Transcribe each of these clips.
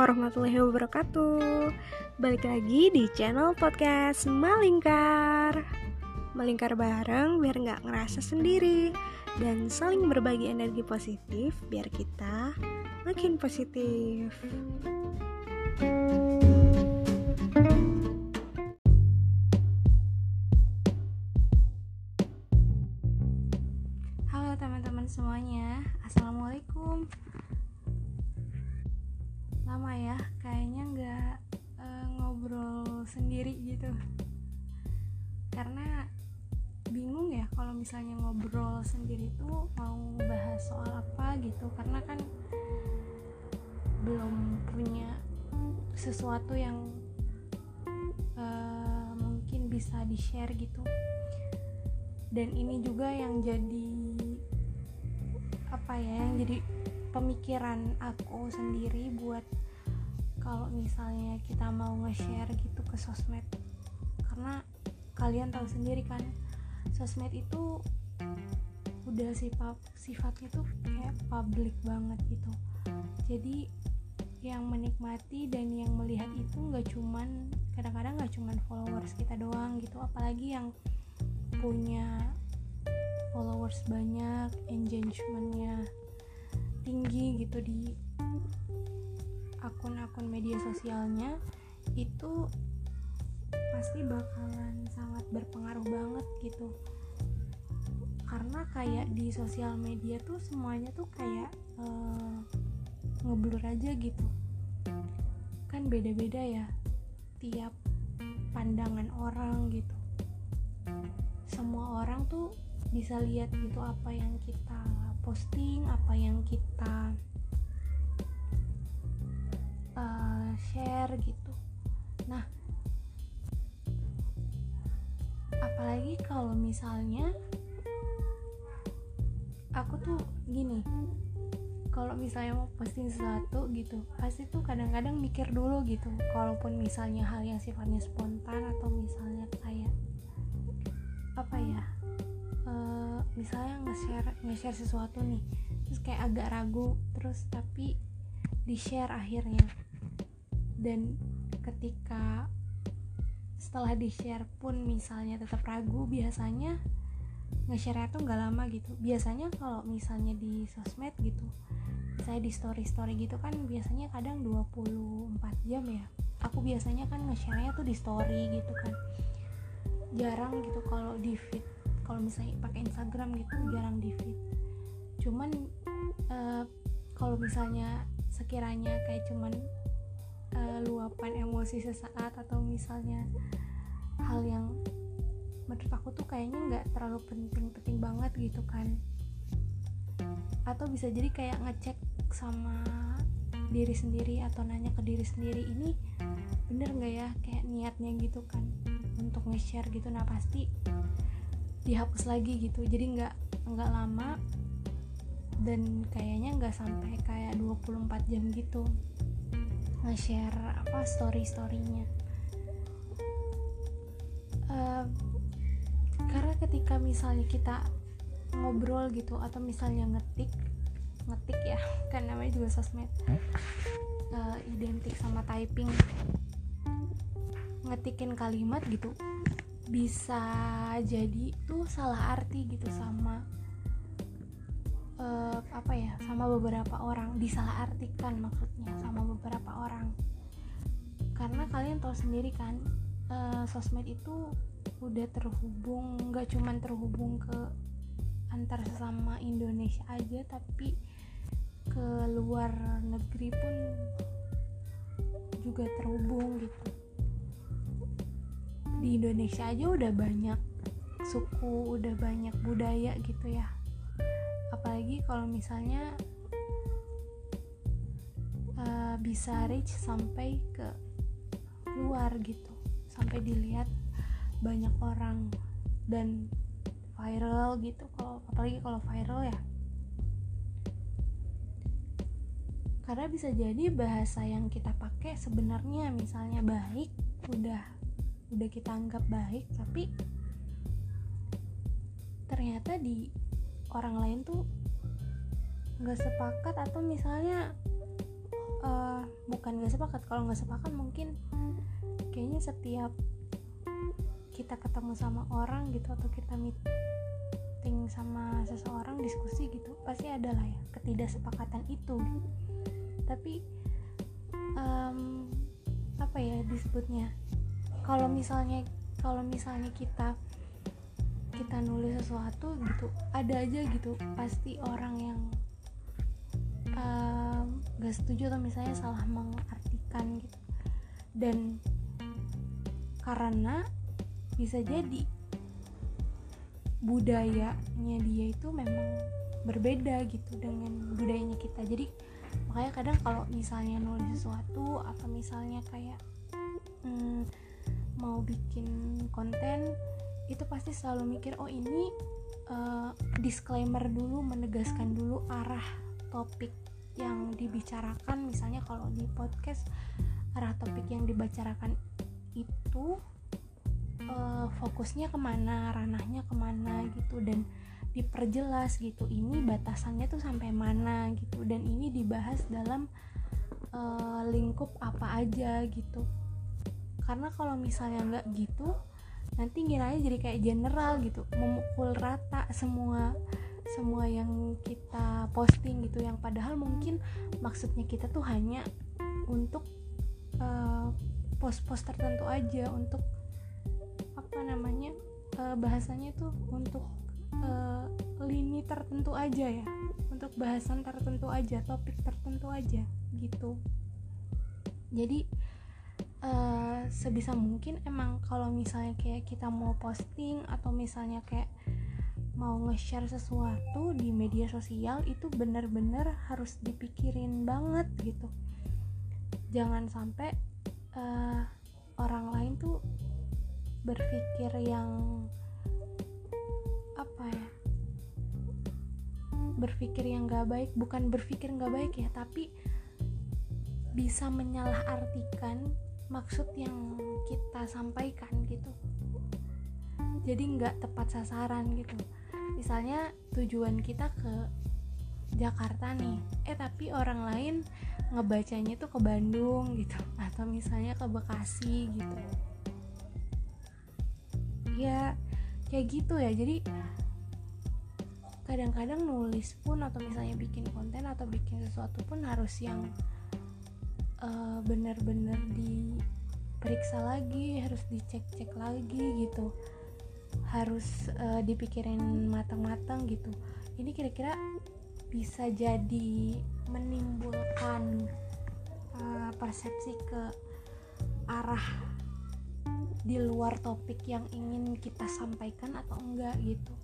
warahmatullahi wabarakatuh. Balik lagi di channel podcast Malingkar. Melingkar bareng biar nggak ngerasa sendiri Dan saling berbagi energi positif biar kita makin positif. Halo misalnya ngobrol sendiri tuh mau bahas soal apa gitu. Karena kan belum punya sesuatu yang uh, mungkin bisa di share gitu. Dan ini juga yang jadi apa ya yang jadi pemikiran aku sendiri buat kalau misalnya kita mau nge-share gitu ke sosmed. Karena kalian tahu sendiri kan sosmed itu udah sifat sifatnya tuh kayak publik banget gitu. Jadi yang menikmati dan yang melihat itu nggak cuman kadang-kadang nggak cuman followers kita doang gitu. Apalagi yang punya followers banyak engagementnya tinggi gitu di akun-akun media sosialnya itu pasti bakalan berpengaruh banget gitu. Karena kayak di sosial media tuh semuanya tuh kayak uh, ngeblur aja gitu. Kan beda-beda ya tiap pandangan orang gitu. Semua orang tuh bisa lihat gitu apa yang kita posting apa yang kita uh, share gitu apalagi kalau misalnya aku tuh gini kalau misalnya mau posting sesuatu gitu pasti tuh kadang-kadang mikir dulu gitu. Kalaupun misalnya hal yang sifatnya spontan atau misalnya kayak apa ya uh, misalnya nge-share nge-share sesuatu nih terus kayak agak ragu terus tapi di-share akhirnya. Dan ketika setelah di-share pun misalnya tetap ragu biasanya nge-share tuh nggak lama gitu. Biasanya kalau misalnya di sosmed gitu saya di story story gitu kan biasanya kadang 24 jam ya. Aku biasanya kan nge-share tuh di story gitu kan. Jarang gitu kalau di feed kalau misalnya pakai Instagram gitu jarang di feed. Cuman uh, kalau misalnya sekiranya kayak cuman uh, luapan emosi sesaat atau misalnya hal yang menurut aku tuh kayaknya nggak terlalu penting-penting banget gitu kan. Atau bisa jadi kayak ngecek sama diri sendiri atau nanya ke diri sendiri ini bener nggak ya? Kayak niatnya gitu kan untuk nge-share gitu. Nah pasti dihapus lagi gitu. Jadi nggak nggak lama dan kayaknya nggak sampai kayak 24 jam gitu nge-share apa story storynya uh, karena ketika misalnya kita ngobrol gitu atau misalnya ngetik ngetik ya kan namanya juga sosmed uh, identik sama typing. Ngetikin kalimat gitu bisa jadi tuh salah arti gitu sama uh, apa ya sama beberapa orang disalah artikan karena kalian tahu sendiri kan uh, sosmed itu udah terhubung nggak cuman terhubung ke antar sesama Indonesia aja tapi ke luar negeri pun juga terhubung gitu. Di Indonesia aja udah banyak suku udah banyak budaya gitu ya. Apalagi kalau misalnya uh, bisa reach sampai ke luar gitu. Sampai dilihat banyak orang dan viral gitu. Kalau apalagi kalau viral ya. Karena bisa jadi bahasa yang kita pakai sebenarnya misalnya baik udah udah kita anggap baik tapi ternyata di orang lain tuh nggak sepakat atau misalnya uh, bukan nggak sepakat kalau nggak sepakat mungkin kayaknya setiap kita ketemu sama orang gitu atau kita meeting sama seseorang diskusi gitu pasti ada lah ya ketidaksepakatan itu. Tapi um, apa ya disebutnya? Kalau misalnya kalau misalnya kita kita nulis sesuatu gitu ada aja gitu pasti orang yang um, gak setuju atau misalnya salah mengartikan gitu. Dan karena bisa jadi budayanya dia itu memang berbeda gitu dengan budayanya kita. Jadi makanya kadang kalau misalnya nulis sesuatu atau misalnya kayak hmm, mau bikin konten itu pasti selalu mikir oh ini uh, disclaimer dulu menegaskan dulu arah topik yang dibicarakan. Misalnya kalau di podcast arah topik yang dibicarakan itu uh, fokusnya ke mana ranahnya ke mana gitu dan diperjelas gitu. Ini batasannya tuh sampai mana gitu dan ini dibahas dalam uh, lingkup apa aja gitu. Karena kalau misalnya nggak gitu nanti ngiranya jadi kayak general gitu memukul rata semua semua yang kita posting gitu. Yang padahal mungkin maksudnya kita tuh hanya untuk uh, pos-pos tertentu aja untuk apa namanya uh, bahasanya tuh untuk uh, lini tertentu aja ya. Untuk bahasan tertentu aja topik tertentu aja gitu. Jadi uh, sebisa mungkin emang kalau misalnya kayak kita mau posting atau misalnya kayak mau nge-share sesuatu di media sosial itu bener-bener harus dipikirin banget gitu. Jangan sampai uh, orang lain tuh berpikir yang apa ya? Berpikir yang gak baik bukan berpikir gak baik ya tapi bisa menyalahartikan maksud yang kita sampaikan gitu. Jadi nggak tepat sasaran gitu. Misalnya tujuan kita ke Jakarta nih. Eh tapi orang lain ngebacanya tuh ke Bandung gitu. Atau misalnya ke Bekasi gitu. Ya kayak gitu ya. Jadi kadang-kadang nulis pun atau misalnya bikin konten atau bikin sesuatu pun harus yang uh, benar-benar diperiksa lagi harus dicek-cek lagi gitu. Harus uh, dipikirin matang-matang gitu. Ini kira-kira bisa jadi menimbulkan uh, persepsi ke arah di luar topik yang ingin kita sampaikan atau enggak gitu.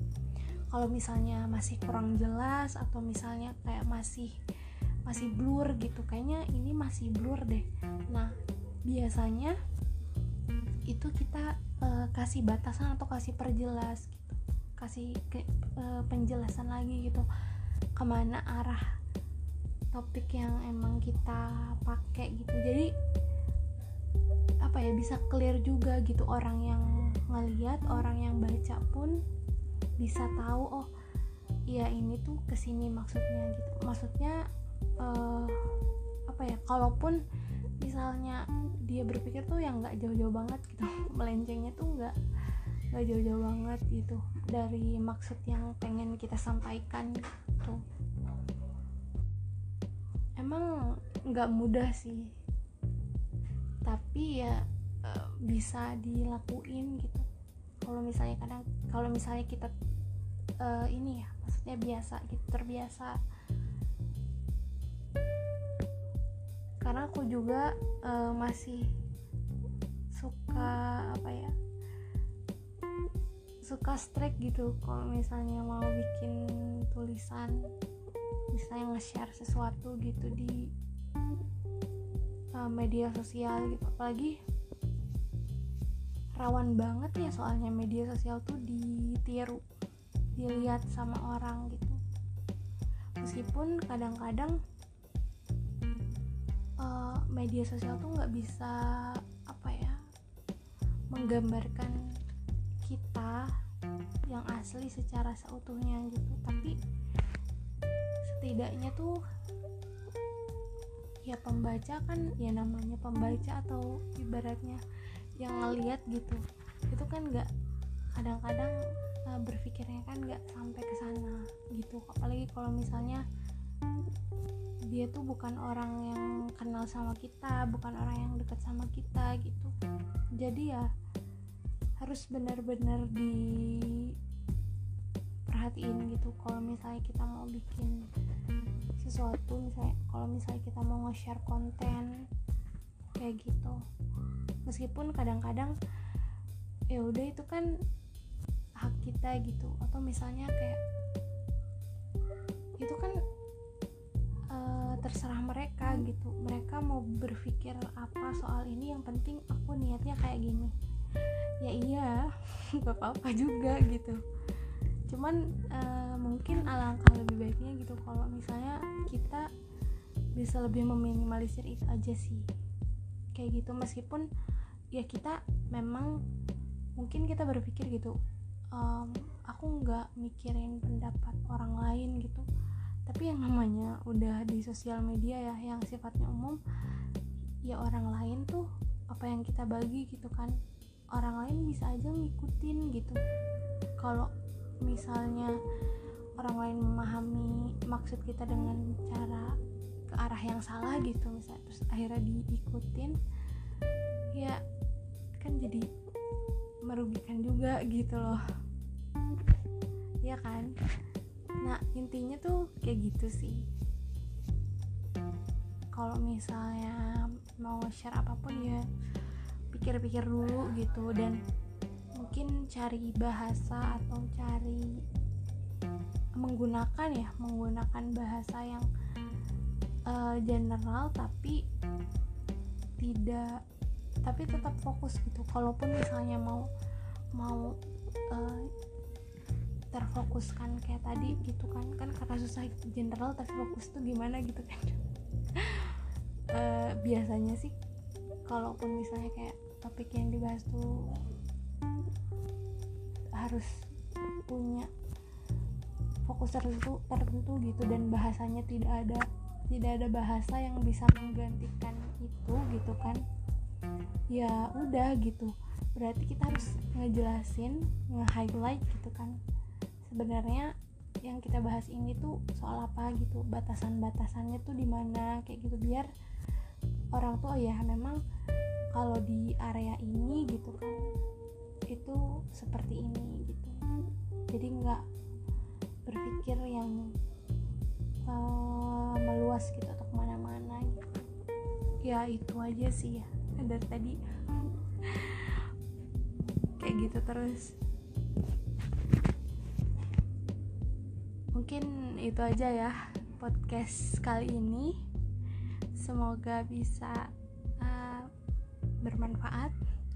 Kalau misalnya masih kurang jelas atau misalnya kayak masih masih blur gitu kayaknya ini masih blur deh. Nah biasanya itu kita uh, kasih batasan atau kasih perjelas gitu. Kasih ke, uh, penjelasan lagi gitu. Ke mana arah topik yang emang kita pakai gitu. Jadi apa ya bisa clear juga gitu orang yang ngeliat orang yang baca pun bisa tahu oh ya ini tuh ke sini maksudnya gitu. Maksudnya uh, apa ya kalaupun misalnya dia berpikir tuh yang nggak jauh-jauh banget gitu melencengnya tuh nggak nggak jauh-jauh banget gitu dari maksud yang pengen kita sampaikan gitu emang nggak mudah sih. Tapi ya uh, bisa dilakuin gitu. Kalau misalnya kadang kalau misalnya kita uh, ini ya maksudnya biasa gitu terbiasa. Karena aku juga uh, masih suka apa ya suka strike gitu. Kalau misalnya mau bikin tulisan misalnya nge-share sesuatu gitu di uh, media sosial gitu. Apalagi rawan banget ya soalnya media sosial tuh ditiru dilihat sama orang gitu. Meskipun kadang-kadang uh, media sosial tuh nggak bisa apa ya menggambarkan kita yang asli secara seutuhnya gitu. Tapi setidaknya tuh ya pembaca kan ya namanya pembaca atau ibaratnya yang ngeliat gitu. Itu kan nggak kadang-kadang uh, berpikirnya kan nggak sampai ke sana gitu. Apalagi kalau misalnya dia tuh bukan orang yang kenal sama kita bukan orang yang dekat sama kita gitu. Jadi ya harus benar-benar di perhatiin gitu kalau misalnya kita mau bikin sesuatu misalnya kalau misalnya kita mau nge-share konten kayak gitu. Meskipun kadang-kadang ya udah itu kan hak kita gitu. Atau misalnya kayak itu kan uh, terserah mereka gitu. Mereka mau berpikir apa soal ini yang penting aku niatnya kayak gini. Ya iya gak apa-apa juga gitu cuman uh, mungkin alangkah lebih baiknya gitu kalau misalnya kita bisa lebih meminimalisir itu aja sih. Kayak gitu meskipun ya kita memang mungkin kita berpikir gitu um, aku nggak mikirin pendapat orang lain gitu. Tapi yang namanya udah di sosial media ya yang sifatnya umum ya orang lain tuh apa yang kita bagi gitu kan. Orang lain bisa aja ngikutin gitu. Kalau misalnya orang lain memahami maksud kita dengan cara ke arah yang salah gitu misalnya terus akhirnya diikutin ya kan jadi merugikan juga gitu loh. Ya kan? Nah intinya tuh kayak gitu sih. Kalau misalnya mau share apa pun ya pikir-pikir dulu gitu dan mungkin cari bahasa atau cari menggunakan ya menggunakan bahasa yang uh, general tapi tidak tapi tetap fokus gitu. Kalaupun misalnya mau mau uh, terfokuskan kayak tadi gitu kan kan karena susah general tapi fokus tuh gimana gitu kan. Uh, biasanya sih kalaupun misalnya kayak topik yang dibahas tuh harus punya fokus tertentu tertentu gitu dan bahasanya tidak ada tidak ada bahasa yang bisa menggantikan itu gitu kan. Ya udah gitu. Berarti kita harus ngejelasin nge-highlight gitu kan. Sebenarnya yang kita bahas ini tuh soal apa gitu batasan-batasannya tuh di mana kayak gitu. Biar orang tuh oh ya memang kalau di area ini gitu kan itu seperti ini gitu. Jadi nggak berpikir yang uh, meluas gitu atau ke mana-mana gitu. Ya itu aja sih ya. Dari tadi. Kayak gitu terus. Mungkin itu aja ya podcast kali ini. Semoga bisa uh, bermanfaat